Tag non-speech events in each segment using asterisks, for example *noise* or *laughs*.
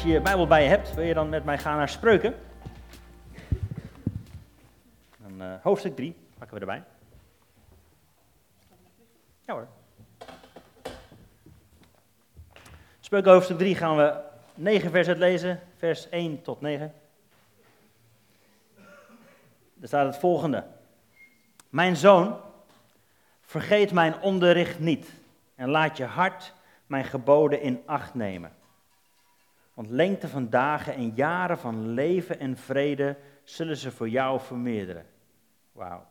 als je je Bijbel bij je hebt, wil je dan met mij gaan naar Spreuken. Dan, uh, hoofdstuk 3 pakken we erbij. Ja hoor. Spreuken hoofdstuk 3 gaan we 9 vers uitlezen, vers 1 tot 9. Er staat het volgende. Mijn zoon, vergeet mijn onderricht niet en laat je hart mijn geboden in acht nemen. Want lengte van dagen en jaren van leven en vrede zullen ze voor jou vermeerderen. Wauw.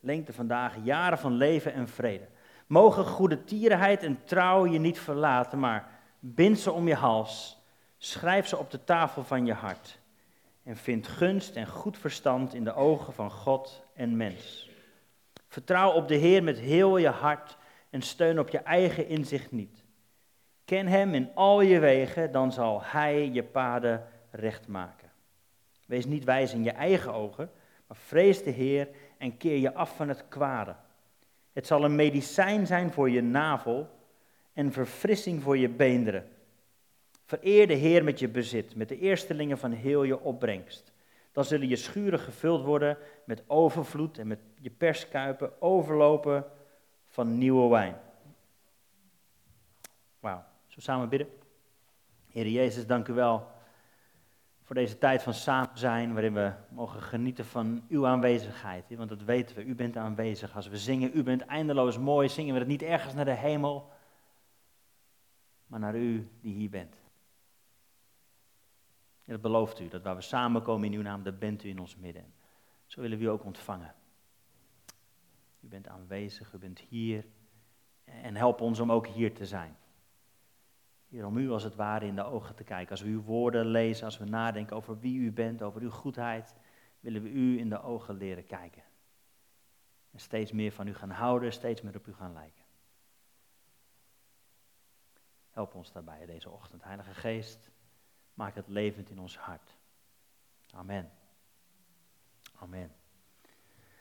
Lengte van dagen, jaren van leven en vrede. Mogen goede tierenheid en trouw je niet verlaten, maar bind ze om je hals. Schrijf ze op de tafel van je hart. En vind gunst en goed verstand in de ogen van God en mens. Vertrouw op de Heer met heel je hart en steun op je eigen inzicht niet. Ken Hem in al je wegen, dan zal Hij je paden recht maken. Wees niet wijs in je eigen ogen, maar vrees de Heer en keer je af van het kwade. Het zal een medicijn zijn voor je navel en verfrissing voor je beenderen. Vereer de Heer met je bezit, met de eerstelingen van heel je opbrengst. Dan zullen je schuren gevuld worden met overvloed en met je perskuipen overlopen van nieuwe wijn. Wauw. Zo samen bidden? Heer Jezus, dank u wel voor deze tijd van samen zijn, waarin we mogen genieten van uw aanwezigheid. Want dat weten we, u bent aanwezig. Als we zingen, u bent eindeloos mooi, zingen we het niet ergens naar de hemel, maar naar u die hier bent. En dat belooft u, dat waar we samenkomen in uw naam, dat bent u in ons midden. Zo willen we u ook ontvangen. U bent aanwezig, u bent hier. En help ons om ook hier te zijn. Hier om u als het ware in de ogen te kijken. Als we uw woorden lezen, als we nadenken over wie u bent, over uw goedheid, willen we u in de ogen leren kijken. En steeds meer van u gaan houden, steeds meer op u gaan lijken. Help ons daarbij deze ochtend. Heilige Geest, maak het levend in ons hart. Amen. Amen.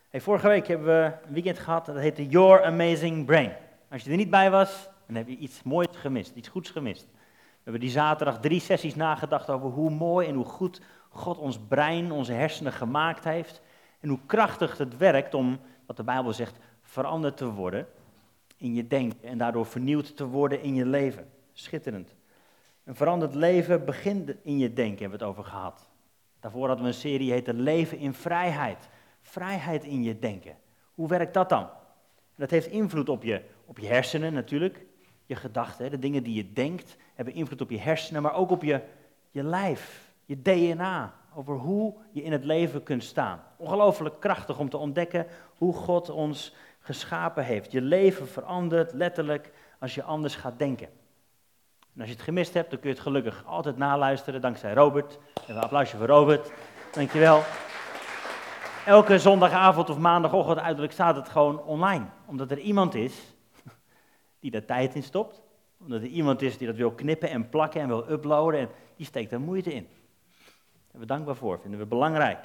Hey, vorige week hebben we een weekend gehad dat heette Your Amazing Brain. Als je er niet bij was, dan heb je iets moois gemist, iets goeds gemist. We hebben die zaterdag drie sessies nagedacht over hoe mooi en hoe goed God ons brein, onze hersenen gemaakt heeft. En hoe krachtig het werkt om, wat de Bijbel zegt, veranderd te worden in je denken. En daardoor vernieuwd te worden in je leven. Schitterend. Een veranderd leven begint in je denken, hebben we het over gehad. Daarvoor hadden we een serie die heette Leven in Vrijheid. Vrijheid in je denken. Hoe werkt dat dan? Dat heeft invloed op je, op je hersenen natuurlijk je gedachten, de dingen die je denkt, hebben invloed op je hersenen, maar ook op je, je lijf, je DNA, over hoe je in het leven kunt staan. Ongelooflijk krachtig om te ontdekken hoe God ons geschapen heeft. Je leven verandert letterlijk als je anders gaat denken. En als je het gemist hebt, dan kun je het gelukkig altijd naluisteren, dankzij Robert. Even een applausje voor Robert. Dankjewel. Elke zondagavond of maandagochtend uiterlijk staat het gewoon online. Omdat er iemand is die daar tijd in stopt. Omdat er iemand is die dat wil knippen en plakken en wil uploaden. En die steekt daar moeite in. Daar zijn we dankbaar voor, vinden we belangrijk.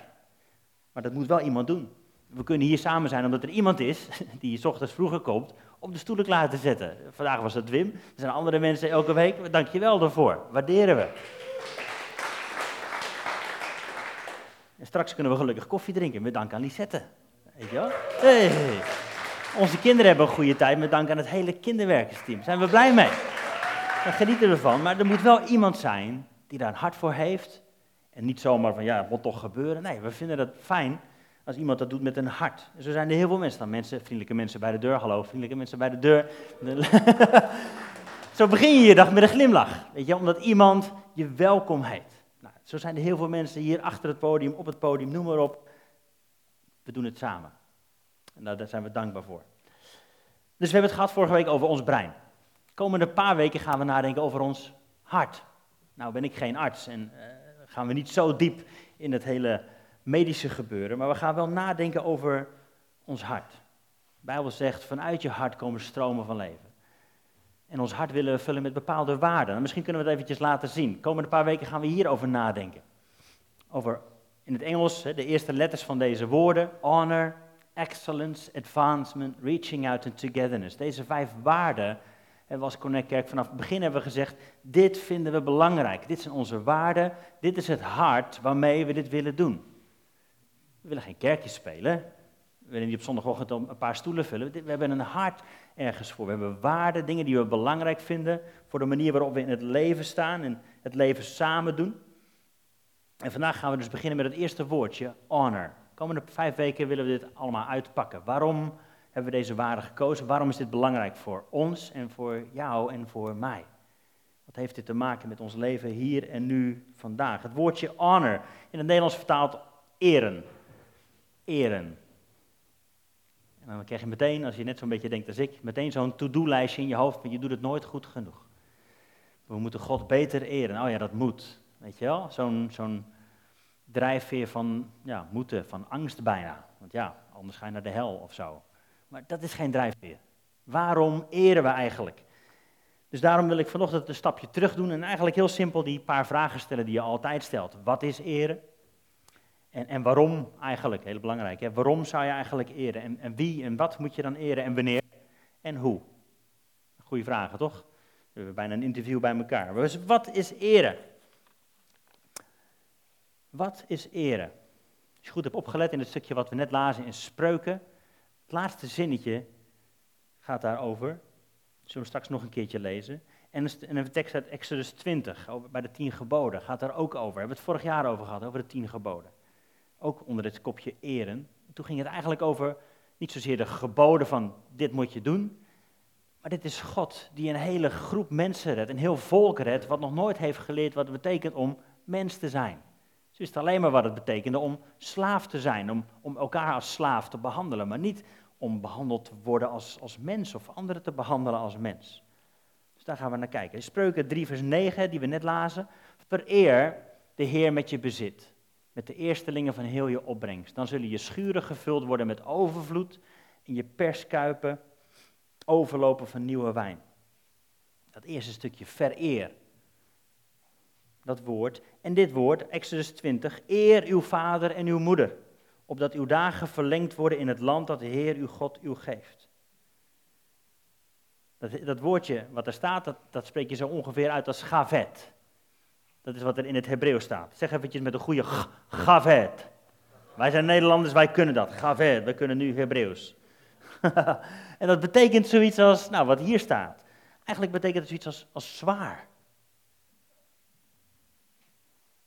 Maar dat moet wel iemand doen. We kunnen hier samen zijn omdat er iemand is *laughs* die s ochtends vroeger komt om de stoelen klaar te zetten. Vandaag was het Wim. Er zijn andere mensen elke week. Dank je wel daarvoor. Waarderen we. En straks kunnen we gelukkig koffie drinken met dank aan Lisette. Weet je wel? Hey. Onze kinderen hebben een goede tijd met dank aan het hele kinderwerkersteam. Zijn we blij mee. Daar genieten we van. Maar er moet wel iemand zijn die daar een hart voor heeft. En niet zomaar van, ja, het moet toch gebeuren. Nee, we vinden het fijn als iemand dat doet met een hart. zo zijn er heel veel mensen dan. Mensen, vriendelijke mensen bij de deur, hallo, vriendelijke mensen bij de deur. *laughs* zo begin je je dag met een glimlach. Weet je, omdat iemand je welkom heet. Nou, zo zijn er heel veel mensen hier achter het podium, op het podium, noem maar op. We doen het samen. En daar zijn we dankbaar voor. Dus we hebben het gehad vorige week over ons brein. De komende paar weken gaan we nadenken over ons hart. Nou ben ik geen arts en uh, gaan we niet zo diep in het hele medische gebeuren, maar we gaan wel nadenken over ons hart. De Bijbel zegt, vanuit je hart komen stromen van leven. En ons hart willen we vullen met bepaalde waarden. Nou, misschien kunnen we het eventjes laten zien. De komende paar weken gaan we hierover nadenken. Over, in het Engels, de eerste letters van deze woorden. Honor, excellence, advancement, reaching out and togetherness. Deze vijf waarden En we als Connect Kerk vanaf het begin hebben we gezegd, dit vinden we belangrijk. Dit zijn onze waarden, dit is het hart waarmee we dit willen doen. We willen geen kerkjes spelen, we willen niet op zondagochtend een paar stoelen vullen. We hebben een hart ergens voor. We hebben waarden, dingen die we belangrijk vinden voor de manier waarop we in het leven staan en het leven samen doen. En vandaag gaan we dus beginnen met het eerste woordje, honor. De komende vijf weken willen we dit allemaal uitpakken. Waarom hebben we deze waarden gekozen? Waarom is dit belangrijk voor ons en voor jou en voor mij? Wat heeft dit te maken met ons leven hier en nu vandaag? Het woordje honor, in het Nederlands vertaald eren. Eren. En dan krijg je meteen, als je net zo'n beetje denkt als ik, meteen zo'n to-do-lijstje in je hoofd, maar je doet het nooit goed genoeg. We moeten God beter eren. Oh ja, dat moet. Weet je wel? Zo'n zo'n drijfveer van ja, moeten, van angst bijna. Want ja, anders ga je naar de hel of zo. Maar dat is geen drijfveer. Waarom eren we eigenlijk? Dus daarom wil ik vanochtend een stapje terug doen en eigenlijk heel simpel die paar vragen stellen die je altijd stelt. Wat is eren? En, en waarom eigenlijk? Heel belangrijk. Hè? Waarom zou je eigenlijk eren? En, en wie en wat moet je dan eren en wanneer? En hoe? Goeie vragen, toch? We hebben bijna een interview bij elkaar. Dus wat is eren? Wat is eren? Als je goed hebt opgelet in het stukje wat we net lazen in Spreuken, het laatste zinnetje gaat daarover. Dat zullen we straks nog een keertje lezen. En een tekst uit Exodus 20, bij de tien geboden, gaat daar ook over. We hebben het vorig jaar over gehad, over de tien geboden. Ook onder het kopje eren. Toen ging het eigenlijk over niet zozeer de geboden van dit moet je doen, maar dit is God die een hele groep mensen redt, een heel volk redt, wat nog nooit heeft geleerd wat het betekent om mens te zijn. Ze wist alleen maar wat het betekende om slaaf te zijn, om, om elkaar als slaaf te behandelen, maar niet om behandeld te worden als, als mens of anderen te behandelen als mens. Dus daar gaan we naar kijken. Spreuken 3 vers 9, die we net lazen. Vereer de Heer met je bezit, met de eerstelingen van heel je opbrengst. Dan zullen je schuren gevuld worden met overvloed en je perskuipen overlopen van nieuwe wijn. Dat eerste stukje vereer dat woord. En dit woord, Exodus 20, eer uw vader en uw moeder, opdat uw dagen verlengd worden in het land dat de Heer uw God u geeft. Dat, dat woordje wat er staat, dat, dat spreek je zo ongeveer uit als gavet. Dat is wat er in het Hebreeuws staat. Zeg eventjes met een goede gavet. Wij zijn Nederlanders, wij kunnen dat. Gavet, wij kunnen nu Hebreeuws. *laughs* en dat betekent zoiets als, nou wat hier staat. Eigenlijk betekent het zoiets als, als zwaar.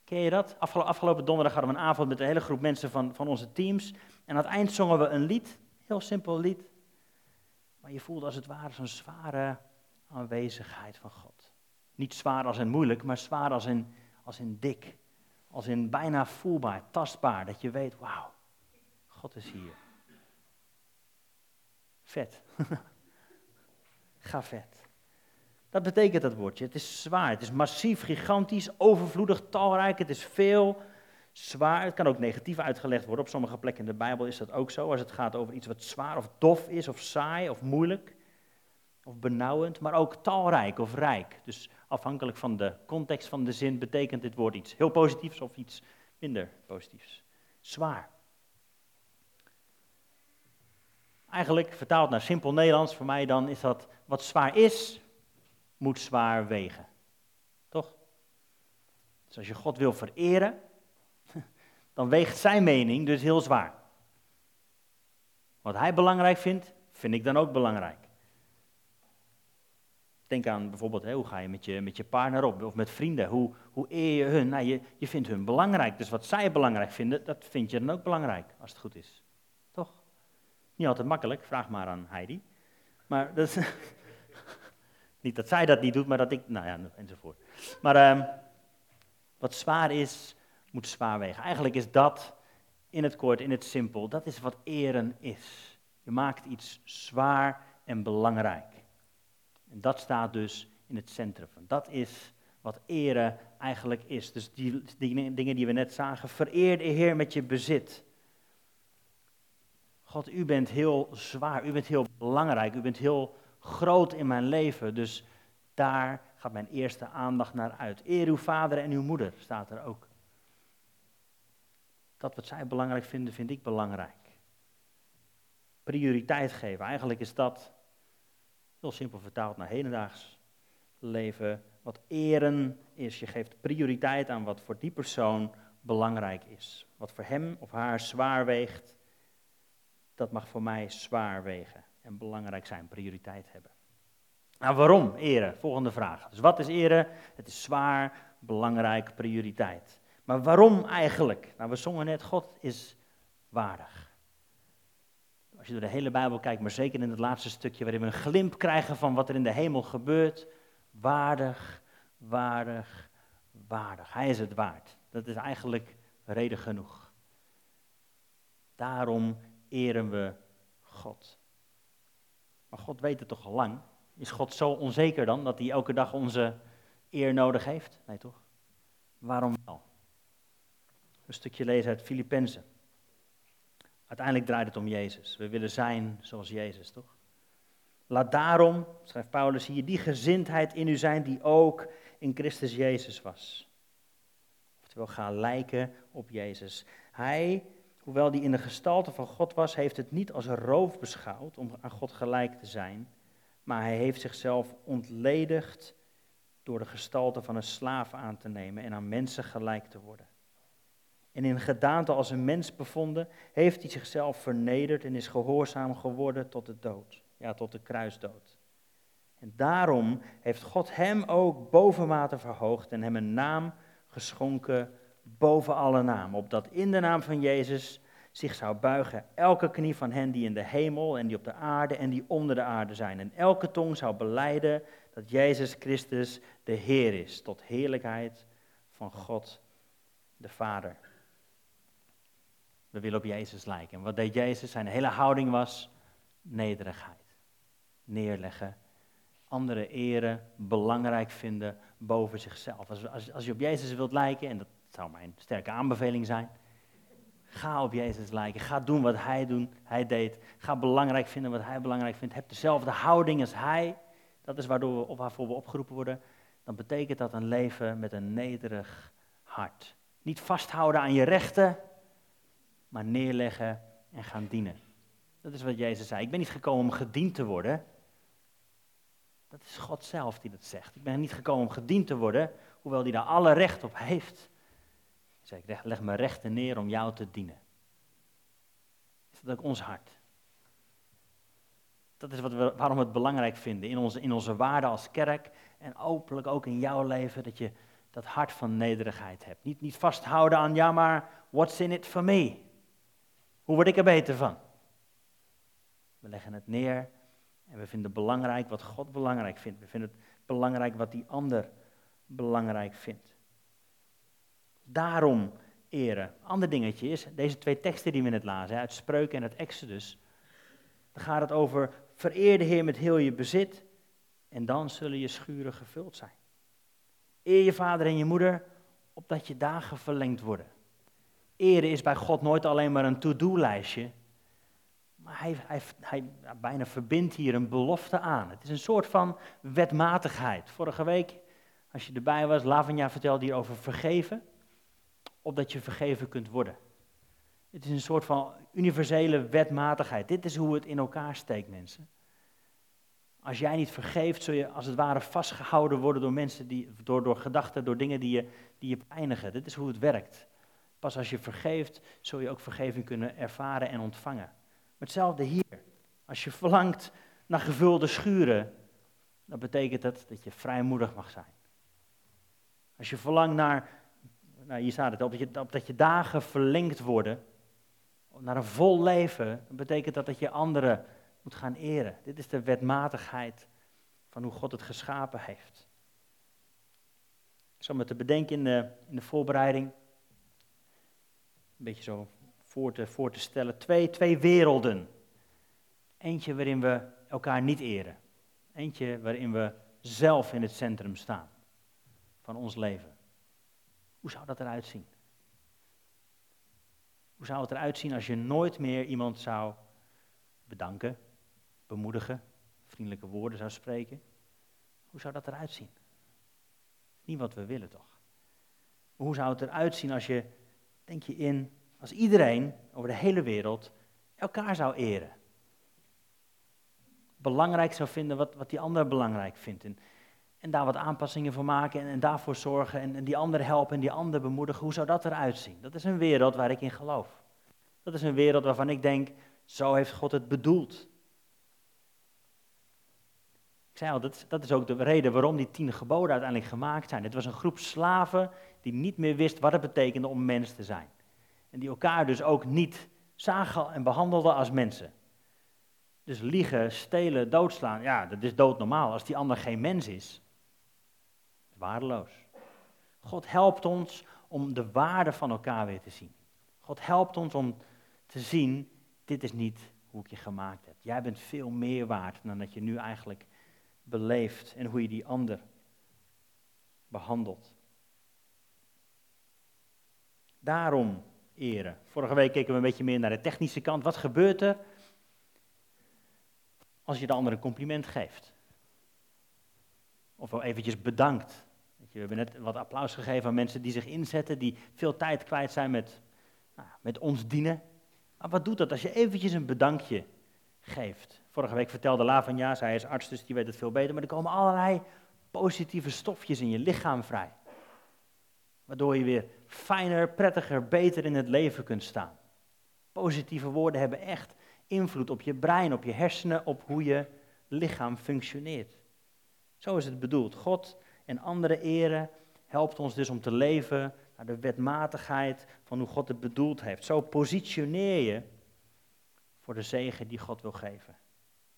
Ken je dat? afgelopen donderdag hadden we een avond met een hele groep mensen van, van onze teams. En aan het eind zongen we een lied, heel simpel lied. Maar je voelde als het ware zo'n zware aanwezigheid van God. Niet zwaar als in moeilijk, maar zwaar als in, als in dik. Als in bijna voelbaar, tastbaar. Dat je weet, wauw, God is hier. Vet. *laughs* Ga vet. Dat betekent dat woordje. Het is zwaar, het is massief, gigantisch, overvloedig, talrijk, het is veel, zwaar. Het kan ook negatief uitgelegd worden. Op sommige plekken in de Bijbel is dat ook zo. Als het gaat over iets wat zwaar of dof is, of saai, of moeilijk, of benauwend. Maar ook talrijk of rijk. Dus afhankelijk van de context van de zin betekent dit woord iets heel positiefs of iets minder positiefs. Zwaar. Eigenlijk, vertaald naar simpel Nederlands, voor mij dan is dat wat zwaar is, moet zwaar wegen. Toch? Dus als je God wil vereren, *laughs* dan weegt zijn mening dus heel zwaar. Wat hij belangrijk vindt, vind ik dan ook belangrijk. Denk aan bijvoorbeeld, hoe ga je met je, met je partner op, of met vrienden, hoe, hoe eer je hun? Nou, je, je vindt hun belangrijk, dus wat zij belangrijk vinden, dat vind je dan ook belangrijk, als het goed is. Toch? Niet altijd makkelijk, vraag maar aan Heidi. Maar dat is, *laughs* niet dat zij dat niet doet, maar dat ik, nou ja, enzovoort. Maar ehm, wat zwaar is, moet zwaar wegen. Eigenlijk is dat, in het kort, in het simpel, dat is wat eren is. Je maakt iets zwaar en belangrijk. En dat staat dus in het centrum. Dat is wat eren eigenlijk is. Dus die, die dingen die we net zagen. Vereer de Heer met je bezit. God, u bent heel zwaar, u bent heel belangrijk, u bent heel groot in mijn leven. Dus daar gaat mijn eerste aandacht naar uit. Eer uw vader en uw moeder, staat er ook. Dat wat zij belangrijk vinden, vind ik belangrijk. Prioriteit geven, eigenlijk is dat Heel simpel vertaald naar hedendaags leven. Wat eren is, je geeft prioriteit aan wat voor die persoon belangrijk is. Wat voor hem of haar zwaar weegt, dat mag voor mij zwaar wegen en belangrijk zijn, prioriteit hebben. Nou, waarom eren? Volgende vraag. Dus wat is eren? Het is zwaar, belangrijk, prioriteit. Maar waarom eigenlijk? Nou, we zongen net, God is waardig. Als je door de hele Bijbel kijkt, maar zeker in het laatste stukje, waarin we een glimp krijgen van wat er in de hemel gebeurt. Waardig, waardig, waardig. Hij is het waard. Dat is eigenlijk reden genoeg. Daarom eren we God. Maar God weet het toch al lang? Is God zo onzeker dan dat hij elke dag onze eer nodig heeft? Nee toch? Waarom wel? Een stukje lezen uit Filippenzen. Uiteindelijk draait het om Jezus. We willen zijn zoals Jezus, toch? Laat daarom, schrijft Paulus hier, die gezindheid in u zijn die ook in Christus Jezus was. Oftewel, ga lijken op Jezus. Hij, hoewel die in de gestalte van God was, heeft het niet als roof beschouwd om aan God gelijk te zijn, maar hij heeft zichzelf ontledigd door de gestalte van een slaaf aan te nemen en aan mensen gelijk te worden. En in gedaante als een mens bevonden, heeft hij zichzelf vernederd en is gehoorzaam geworden tot de dood. Ja, tot de kruisdood. En daarom heeft God hem ook bovenmate verhoogd en hem een naam geschonken boven alle namen. Opdat in de naam van Jezus zich zou buigen elke knie van hen die in de hemel en die op de aarde en die onder de aarde zijn. En elke tong zou beleiden dat Jezus Christus de Heer is, tot heerlijkheid van God de Vader. We willen op Jezus lijken. En wat deed Jezus? Zijn hele houding was nederigheid. Neerleggen. Andere eren belangrijk vinden boven zichzelf. Als, als, als je op Jezus wilt lijken, en dat zou mijn sterke aanbeveling zijn. Ga op Jezus lijken. Ga doen wat hij, doen, hij deed. Ga belangrijk vinden wat hij belangrijk vindt. Heb dezelfde houding als hij. Dat is waardoor we, waarvoor we opgeroepen worden. Dan betekent dat een leven met een nederig hart. Niet vasthouden aan je rechten, maar neerleggen en gaan dienen. Dat is wat Jezus zei. Ik ben niet gekomen om gediend te worden. Dat is God zelf die dat zegt. Ik ben niet gekomen om gediend te worden, hoewel hij daar alle recht op heeft. Zeg, ik leg mijn rechten neer om jou te dienen. Is dat ook ons hart? Dat is wat we, waarom we het belangrijk vinden in onze, in onze waarde als kerk en openlijk ook in jouw leven, dat je dat hart van nederigheid hebt. Niet, niet vasthouden aan, ja maar, what's in it for me? Hoe word ik er beter van? We leggen het neer en we vinden belangrijk wat God belangrijk vindt. We vinden het belangrijk wat die ander belangrijk vindt. Daarom eren. Ander dingetje is, deze twee teksten die we net lazen, uit Spreuken en het Exodus, dan gaat het over vereer de Heer met heel je bezit en dan zullen je schuren gevuld zijn. Eer je vader en je moeder, opdat je dagen verlengd worden. Eren is bij God nooit alleen maar een to-do-lijstje, maar hij, hij, hij bijna verbindt hier een belofte aan. Het is een soort van wetmatigheid. Vorige week, als je erbij was, Lavanya vertelde hier over vergeven, opdat je vergeven kunt worden. Het is een soort van universele wetmatigheid. Dit is hoe het in elkaar steekt, mensen. Als jij niet vergeeft, zul je als het ware vastgehouden worden door mensen, die, door, door gedachten, door dingen die je, die je pijnigen. Dit is hoe het werkt. Pas als je vergeeft, zul je ook vergeving kunnen ervaren en ontvangen. Hetzelfde hier. Als je verlangt naar gevulde schuren, dan betekent dat dat je vrijmoedig mag zijn. Als je verlangt naar, nou hier staat het, op dat je, dat je dagen verlengd worden, naar een vol leven, betekent dat dat je anderen moet gaan eren. Dit is de wetmatigheid van hoe God het geschapen heeft. Ik zal me te bedenken in de, in de voorbereiding, een beetje zo voor te, voor te stellen, twee, twee werelden. Eentje waarin we elkaar niet eren. Eentje waarin we zelf in het centrum staan van ons leven. Hoe zou dat eruit zien? Hoe zou het eruit zien als je nooit meer iemand zou bedanken, bemoedigen, vriendelijke woorden zou spreken? Hoe zou dat eruit zien? Niet wat we willen toch? hoe zou het eruit zien als je, denk je in, als iedereen over de hele wereld elkaar zou eren? belangrijk zou vinden wat, wat die ander belangrijk vindt. En daar wat aanpassingen voor maken en, daarvoor zorgen en, en die ander helpen en die ander bemoedigen. Hoe zou dat eruit zien? Dat is een wereld waar ik in geloof. Dat is een wereld waarvan ik denk, zo heeft God het bedoeld. Ik zei al, dat, dat is ook de reden waarom die tien geboden uiteindelijk gemaakt zijn. Het was een groep slaven die niet meer wist wat het betekende om mens te zijn. En die elkaar dus ook niet zagen en behandelden als mensen. Dus liegen, stelen, doodslaan, ja, dat is doodnormaal. Als die ander geen mens is, waardeloos. God helpt ons om de waarde van elkaar weer te zien. God helpt ons om te zien, dit is niet hoe ik je gemaakt heb. Jij bent veel meer waard dan dat je nu eigenlijk beleeft en hoe je die ander behandelt. Daarom eren. Vorige week keken we een beetje meer naar de technische kant. Wat gebeurt er als je de ander een compliment geeft? Of wel eventjes bedankt. We hebben net wat applaus gegeven aan mensen die zich inzetten, die veel tijd kwijt zijn met, nou, met ons dienen. Maar wat doet dat als je eventjes een bedankje geeft? Vorige week vertelde Lavanja, zij is arts, dus die weet het veel beter, maar er komen allerlei positieve stofjes in je lichaam vrij. Waardoor je weer fijner, prettiger, beter in het leven kunt staan. Positieve woorden hebben echt invloed op je brein, op je hersenen, op hoe je lichaam functioneert. Zo is het bedoeld. God en andere eren helpt ons dus om te leven naar de wetmatigheid van hoe God het bedoeld heeft. Zo positioneer je voor de zegen die God wil geven.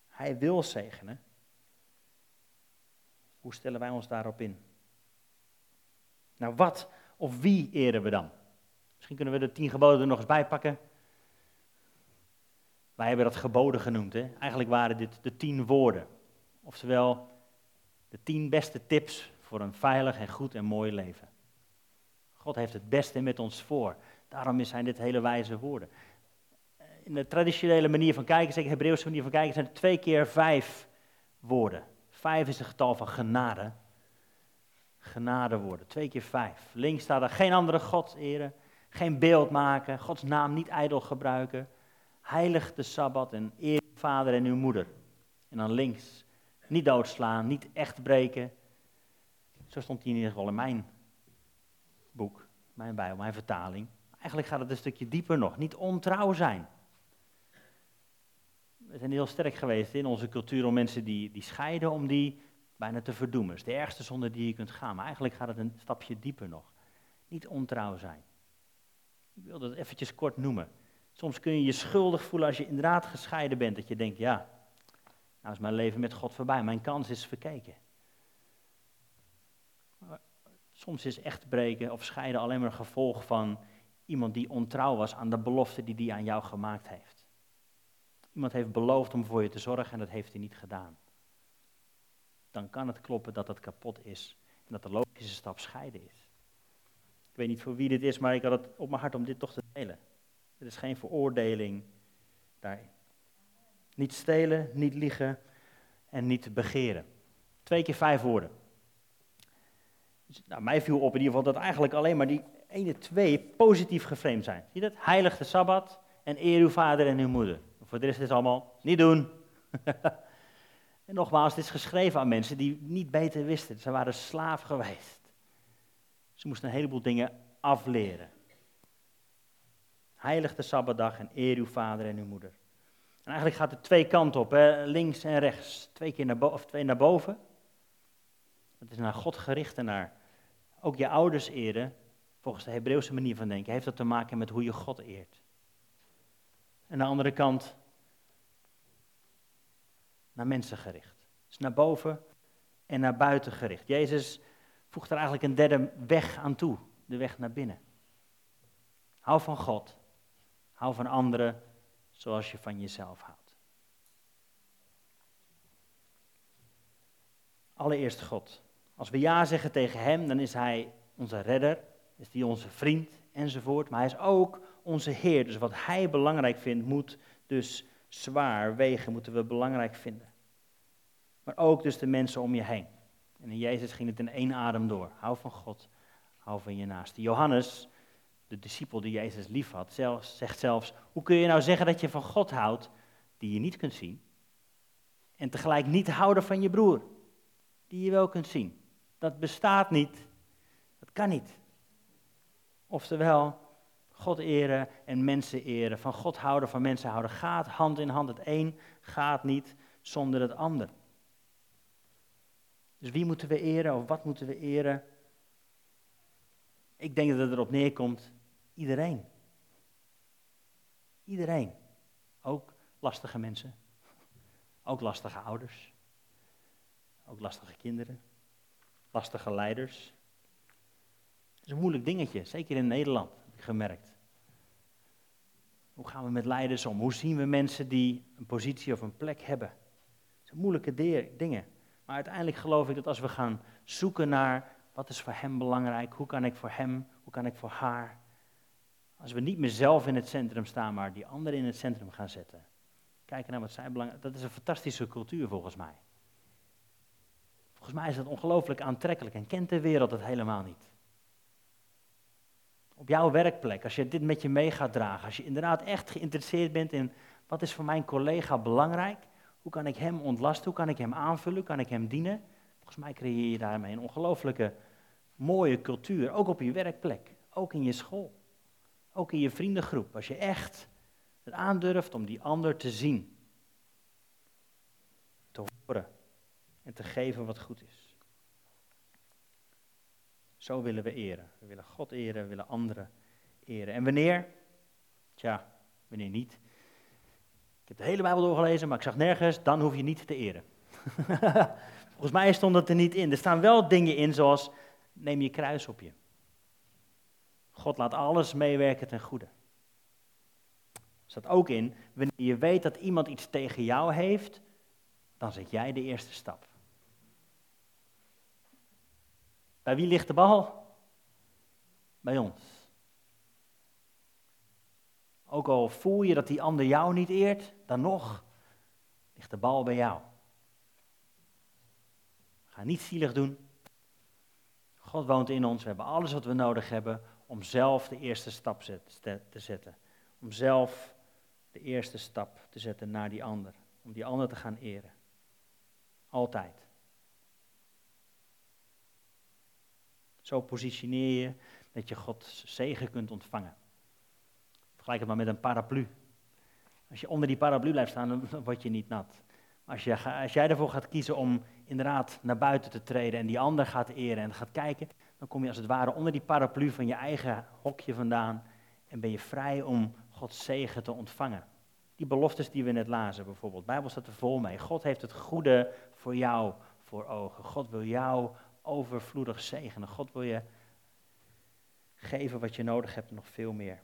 Hij wil zegenen. Hoe stellen wij ons daarop in? Nou, wat of wie eren we dan? Misschien kunnen we de tien geboden er nog eens bij pakken. Wij hebben dat geboden genoemd. Hè? Eigenlijk waren dit de tien woorden. Oftewel, de tien beste tips voor een veilig en goed en mooi leven. God heeft het beste met ons voor. Daarom zijn dit hele wijze woorden. In de traditionele manier van kijken, zeker de Hebreeuwse manier van kijken, zijn het twee keer vijf woorden. Vijf is het getal van genade genade worden. Twee keer vijf. Links staat er geen andere God eren, geen beeld maken, Gods naam niet ijdel gebruiken. Heilig de Sabbat en eer uw vader en uw moeder. En dan links, niet doodslaan, niet echt breken. Zo stond hij in ieder geval in mijn boek, mijn bijbel, mijn vertaling. Eigenlijk gaat het een stukje dieper nog. Niet ontrouw zijn. We zijn heel sterk geweest in onze cultuur om mensen die, die scheiden, om die bijna te verdoemen. Het is de ergste zonde die je kunt gaan, maar eigenlijk gaat het een stapje dieper nog. Niet ontrouw zijn. Ik wil dat eventjes kort noemen. Soms kun je je schuldig voelen als je inderdaad gescheiden bent, dat je denkt, ja, nou is mijn leven met God voorbij, mijn kans is verkeken. Soms is echt breken of scheiden alleen maar een gevolg van iemand die ontrouw was aan de belofte die hij aan jou gemaakt heeft. Iemand heeft beloofd om voor je te zorgen en dat heeft hij niet gedaan dan kan het kloppen dat het kapot is. En dat de logische stap scheiden is. Ik weet niet voor wie dit is, maar ik had het op mijn hart om dit toch te delen. Er is geen veroordeling daarin. Niet stelen, niet liegen en niet begeren. Twee keer vijf woorden. Dus, nou, mij viel op in ieder geval dat eigenlijk alleen maar die ene twee positief geframed zijn. Zie je dat? Heilig de Sabbat en eer uw vader en uw moeder. Voor de rest is het allemaal niet doen. *laughs* En nogmaals, het is geschreven aan mensen die niet beter wisten. Ze waren slaaf geweest. Ze moesten een heleboel dingen afleren. Heilig de Sabbatdag en eer uw vader en uw moeder. En eigenlijk gaat het twee kanten op, hè? links en rechts. Twee keer naar, boven, of twee naar boven. Dat is naar God gericht en naar ook je ouders eren. Volgens de Hebreeuwse manier van denken heeft dat te maken met hoe je God eert. En aan de andere kant naar mensen gericht. Dus naar boven en naar buiten gericht. Jezus voegt er eigenlijk een derde weg aan toe, de weg naar binnen. Hou van God, hou van anderen zoals je van jezelf houdt. Allereerst God. Als we ja zeggen tegen Hem, dan is Hij onze redder, is Hij onze vriend enzovoort. Maar Hij is ook onze Heer. Dus wat Hij belangrijk vindt, moet dus zwaar wegen, moeten we belangrijk vinden. Maar ook dus de mensen om je heen. En in Jezus ging het in één adem door. Hou van God, hou van je naaste. Johannes, de discipel die Jezus lief had, zegt zelfs, hoe kun je nou zeggen dat je van God houdt die je niet kunt zien en tegelijk niet houden van je broer, die je wel kunt zien. Dat bestaat niet. Dat kan niet. Oftewel, God eren en mensen eren. Van God houden, van mensen houden. Gaat hand in hand. Het een gaat niet zonder het ander. Dus wie moeten we eren of wat moeten we eren? Ik denk dat het erop neerkomt, iedereen. Iedereen. Ook lastige mensen. Ook lastige ouders. Ook lastige kinderen. Lastige leiders. Het is een moeilijk dingetje, zeker in Nederland, heb ik gemerkt. Hoe gaan we met leiders om? Hoe zien we mensen die een positie of een plek hebben? Het zijn moeilijke dingen. Maar uiteindelijk geloof ik dat als we gaan zoeken naar wat is voor hem belangrijk, hoe kan ik voor hem, hoe kan ik voor haar, als we niet meer zelf in het centrum staan, maar die anderen in het centrum gaan zetten, kijken naar wat zij belangrijk dat is een fantastische cultuur volgens mij. Volgens mij is dat ongelooflijk aantrekkelijk en kent de wereld het helemaal niet. Op jouw werkplek, als je dit met je mee gaat dragen, als je inderdaad echt geïnteresseerd bent in wat is voor mijn collega belangrijk, hoe kan ik hem ontlasten? Hoe kan ik hem aanvullen? Hoe kan ik hem dienen? Volgens mij creëer je daarmee een ongelooflijke mooie cultuur. Ook op je werkplek. Ook in je school. Ook in je vriendengroep. Als je echt het aandurft om die ander te zien. Te horen. En te geven wat goed is. Zo willen we eren. We willen God eren, we willen anderen eren. En wanneer? Tja, wanneer niet? heb de hele Bijbel doorgelezen, maar ik zag nergens, dan hoef je niet te eren. *laughs* Volgens mij stond het er niet in. Er staan wel dingen in zoals, neem je kruis op je. God laat alles meewerken ten goede. Er staat ook in, wanneer je weet dat iemand iets tegen jou heeft, dan zet jij de eerste stap. Bij wie ligt de bal? Bij ons. Ook al voel je dat die ander jou niet eert, dan nog ligt de bal bij jou. Ga niet zielig doen. God woont in ons. We hebben alles wat we nodig hebben om zelf de eerste stap te zetten. Om zelf de eerste stap te zetten naar die ander. Om die ander te gaan eren. Altijd. Zo positioneer je dat je Gods zegen kunt ontvangen. Vergelijk het maar met een paraplu. Als je onder die paraplu blijft staan, dan *laughs* word je niet nat. Maar als, je, als jij ervoor gaat kiezen om inderdaad naar buiten te treden en die ander gaat eren en gaat kijken, dan kom je als het ware onder die paraplu van je eigen hokje vandaan en ben je vrij om Gods zegen te ontvangen. Die beloftes die we net lazen bijvoorbeeld, de Bijbel staat er vol mee. God heeft het goede voor jou voor ogen. God wil jou overvloedig zegenen. God wil je geven wat je nodig hebt nog veel meer.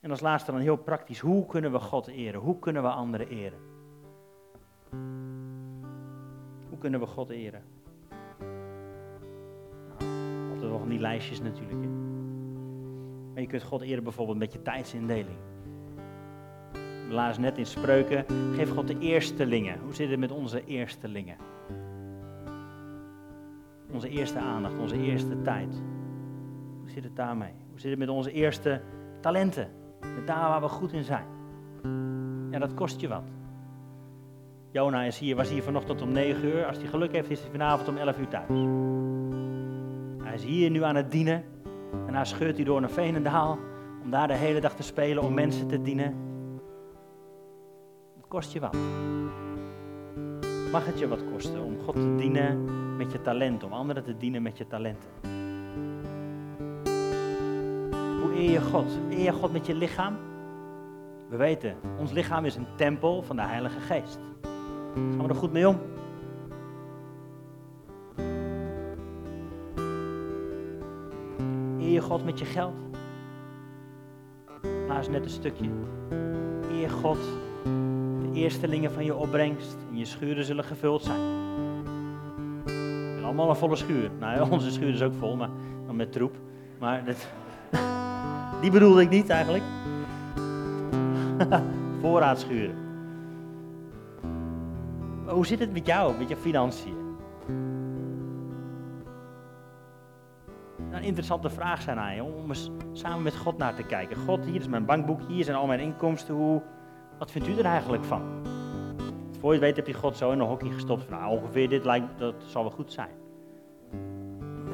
En als laatste dan heel praktisch, hoe kunnen we God eren? Hoe kunnen we anderen eren? Hoe kunnen we God eren? Nou, altijd wel van die lijstjes natuurlijk. Maar je kunt God eren bijvoorbeeld met je tijdsindeling. We net in spreuken, geef God de eerstelingen. Hoe zit het met onze eerstelingen? Onze eerste aandacht, onze eerste tijd. Hoe zit het daarmee? Hoe zit het met onze eerste talenten? Met daar waar we goed in zijn. Ja, dat kost je wat. Jona is hier, was hier vanochtend om 9 uur. Als hij geluk heeft, is hij vanavond om 11 uur thuis. Hij is hier nu aan het dienen. En hij scheurt hij door naar Veenendaal. Om daar de hele dag te spelen, om mensen te dienen. Kost je wat. Mag het je wat kosten om God te dienen met je talent, om anderen te dienen met je talenten? eer je God? Eer je God met je lichaam? We weten, ons lichaam is een tempel van de Heilige Geest. Gaan we er goed mee om? Eer je God met je geld? Laat net een stukje. Eer God, de eerstelingen van je opbrengst en je schuren zullen gevuld zijn. Allemaal een volle schuur. Nou *laughs* onze schuur is ook vol, maar met troep. Maar dat, die bedoelde ik niet eigenlijk. *laughs* Voorraadschuren. Hoe zit het met jou, met je financiën? een interessante vraag zijn aan je, om eens samen met God naar te kijken. God, hier is mijn bankboek, hier zijn al mijn inkomsten. Hoe, wat vindt u er eigenlijk van? voor je het weet heb je God zo in een hockey gestopt. Van, nou, ongeveer dit lijkt, dat zal wel goed zijn.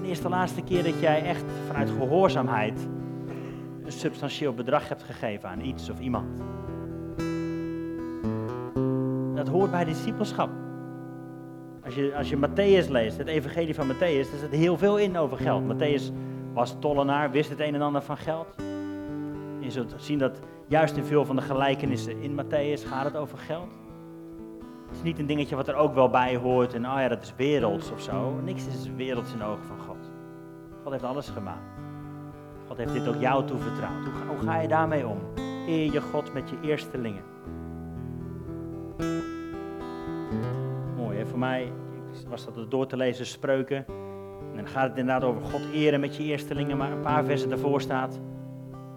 Is de laatste keer dat jij echt vanuit gehoorzaamheid een substantieel bedrag hebt gegeven aan iets of iemand? Dat hoort bij discipelschap. Als je, als je Matthäus leest, het evangelie van Matthäus, er zit heel veel in over geld. Matthäus was tollenaar, wist het een en ander van geld. Je zult zien dat juist in veel van de gelijkenissen in Matthäus gaat het over geld. Het is niet een dingetje wat er ook wel bij hoort en oh ja, dat is werelds of zo. Niks is werelds in de ogen van God. God heeft alles gemaakt. God heeft dit ook jou toevertrouwd. Hoe ga, hoe ga je daarmee om? Eer je God met je eerstelingen. Mooi hè, voor mij was dat door te lezen spreuken. En dan gaat het inderdaad over God eren met je eerstelingen, maar een paar versen daarvoor staat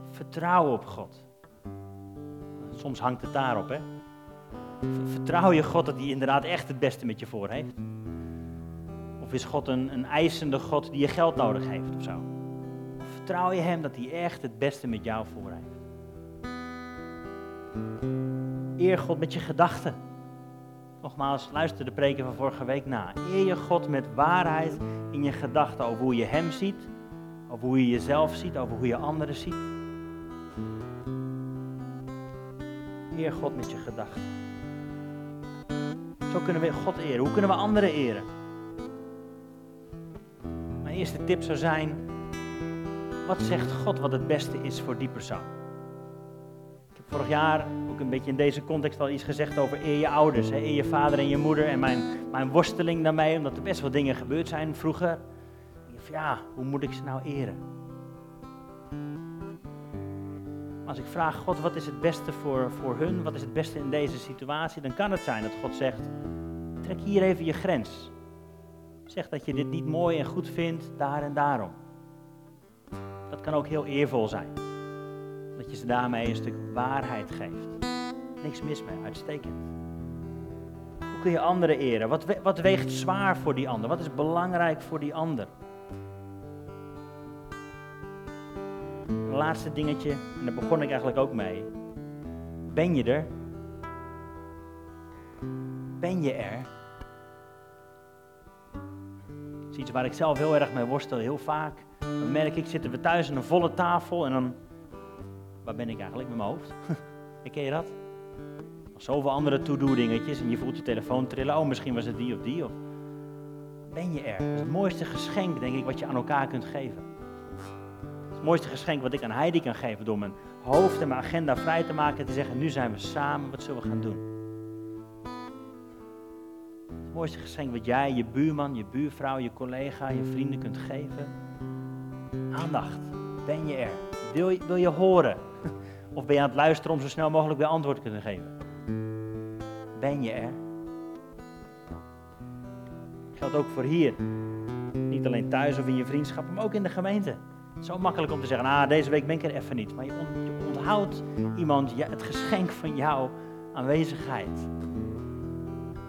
vertrouw op God. Soms hangt het daarop, hè. Vertrouw je God dat hij inderdaad echt het beste met je voor heeft? Of is God een, een eisende God die je geld nodig heeft of zo? Of vertrouw je hem dat hij echt het beste met jou voor heeft? Eer God met je gedachten. Nogmaals, luister de preken van vorige week na. Eer je God met waarheid in je gedachten over hoe je hem ziet, over hoe je jezelf ziet, over hoe je anderen ziet. Eer God met je gedachten. Zo kunnen we God eren. Hoe kunnen we anderen eren? Mijn eerste tip zou zijn: wat zegt God wat het beste is voor die persoon? Ik heb vorig jaar ook een beetje in deze context al iets gezegd over eer je ouders, hè, eer je vader en je moeder en mijn, mijn worsteling daarmee, omdat er best wel dingen gebeurd zijn vroeger. Ja, hoe moet ik ze nou eren? Als ik vraag God, wat is het beste voor, voor hun, wat is het beste in deze situatie, dan kan het zijn dat God zegt, trek hier even je grens. Zeg dat je dit niet mooi en goed vindt, daar en daarom. Dat kan ook heel eervol zijn. Dat je ze daarmee een stuk waarheid geeft. Niks mis mee, uitstekend. Hoe kun je anderen eren? Wat, wat weegt zwaar voor die ander? Wat is belangrijk voor die ander? Laatste dingetje, en daar begon ik eigenlijk ook mee. Ben je er? Ben je er? Dat is iets waar ik zelf heel erg mee worstel, heel vaak. Dan merk ik, zitten we thuis aan een volle tafel en dan... Waar ben ik eigenlijk met mijn hoofd? *laughs* Ken je dat? Zoveel andere to-do dingetjes en je voelt je telefoon trillen. Oh, misschien was het die of die. Of... Ben je er? Dat is het mooiste geschenk, denk ik, wat je aan elkaar kunt geven mooiste geschenk wat ik aan Heidi kan geven door mijn hoofd en mijn agenda vrij te maken en te zeggen, nu zijn we samen, wat zullen we gaan doen? Het mooiste geschenk wat jij, je buurman, je buurvrouw, je collega, je vrienden kunt geven. Aandacht. Ben je er? Wil je, wil je horen? Of ben je aan het luisteren om zo snel mogelijk weer antwoord te kunnen geven? Ben je er? Geldt ook voor hier. Niet alleen thuis of in je vriendschap, maar ook in de gemeente. Zo makkelijk om te zeggen, ah, deze week ben ik er even niet. Maar je, onthoudt iemand het geschenk van jouw aanwezigheid.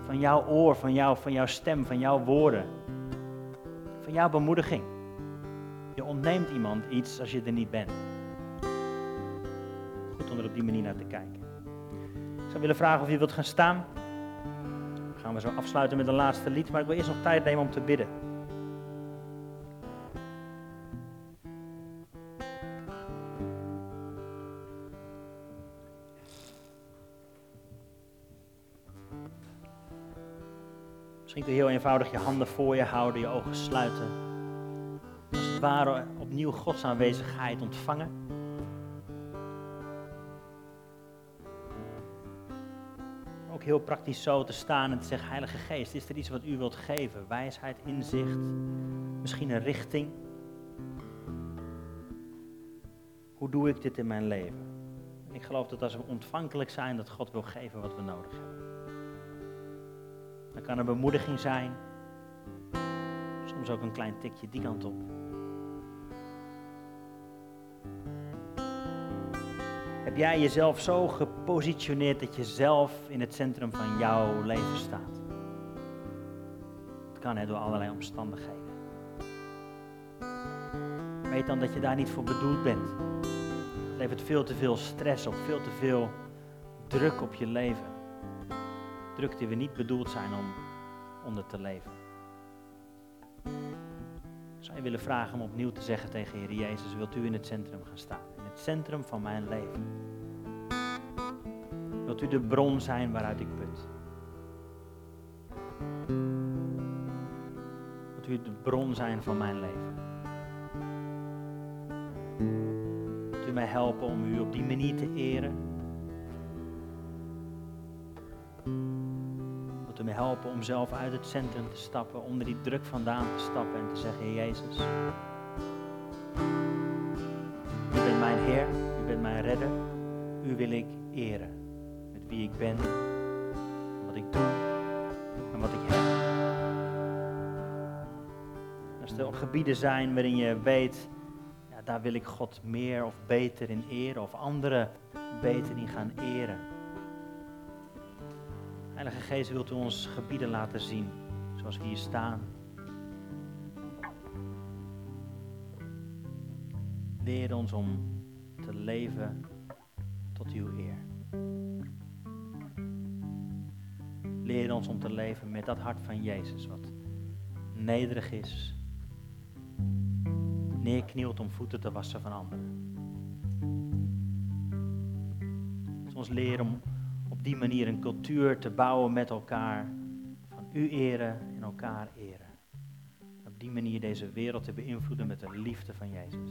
Van jouw oor, van, jou, van jouw stem, van jouw woorden. Van jouw bemoediging. Je ontneemt iemand iets als je er niet bent. Goed om er op die manier naar te kijken. Ik zou willen vragen of je wilt gaan staan. Dan gaan we zo afsluiten met een laatste lied, maar ik wil eerst nog tijd nemen om te bidden. Misschien kun je heel eenvoudig je handen voor je houden, je ogen sluiten. Als het ware opnieuw Gods aanwezigheid ontvangen. Ook heel praktisch zo te staan en te zeggen, Heilige Geest, is er iets wat u wilt geven? Wijsheid, inzicht, misschien een richting. Hoe doe ik dit in mijn leven? Ik geloof dat als we ontvankelijk zijn, dat God wil geven wat we nodig hebben. Dan kan er bemoediging zijn. Soms ook een klein tikje die kant op. Heb jij jezelf zo gepositioneerd dat je zelf in het centrum van jouw leven staat? Het kan hè, door allerlei omstandigheden. Weet dan dat je daar niet voor bedoeld bent. Het levert veel te veel stress op, veel te veel druk op je leven drukte we niet bedoeld zijn om onder te leven. Ik zou je willen vragen om opnieuw te zeggen tegen Heer Jezus, wilt u in het centrum gaan staan? In het centrum van mijn leven. Wilt u de bron zijn waaruit ik put? Wilt u de bron zijn van mijn leven? Wilt u mij helpen om u op die manier te eren? Mij helpen om zelf uit het centrum te stappen, onder die druk vandaan te stappen en te zeggen, Jezus, u bent mijn Heer, u bent mijn redder, u wil ik eren met wie ik ben, wat ik doe en wat ik heb. Als er gebieden zijn waarin je weet, ja, daar wil ik God meer of beter in eren of anderen beter in gaan eren. Heilige Geest, wilt u ons gebieden laten zien, zoals we hier staan. Leer ons om te leven tot uw eer. Leer ons om te leven met dat hart van Jezus, wat nederig is, neerknielt om voeten te wassen van anderen. Laat ons leren om op die manier een cultuur te bouwen met elkaar, van u eren en elkaar eren. Op die manier deze wereld te beïnvloeden met de liefde van Jezus.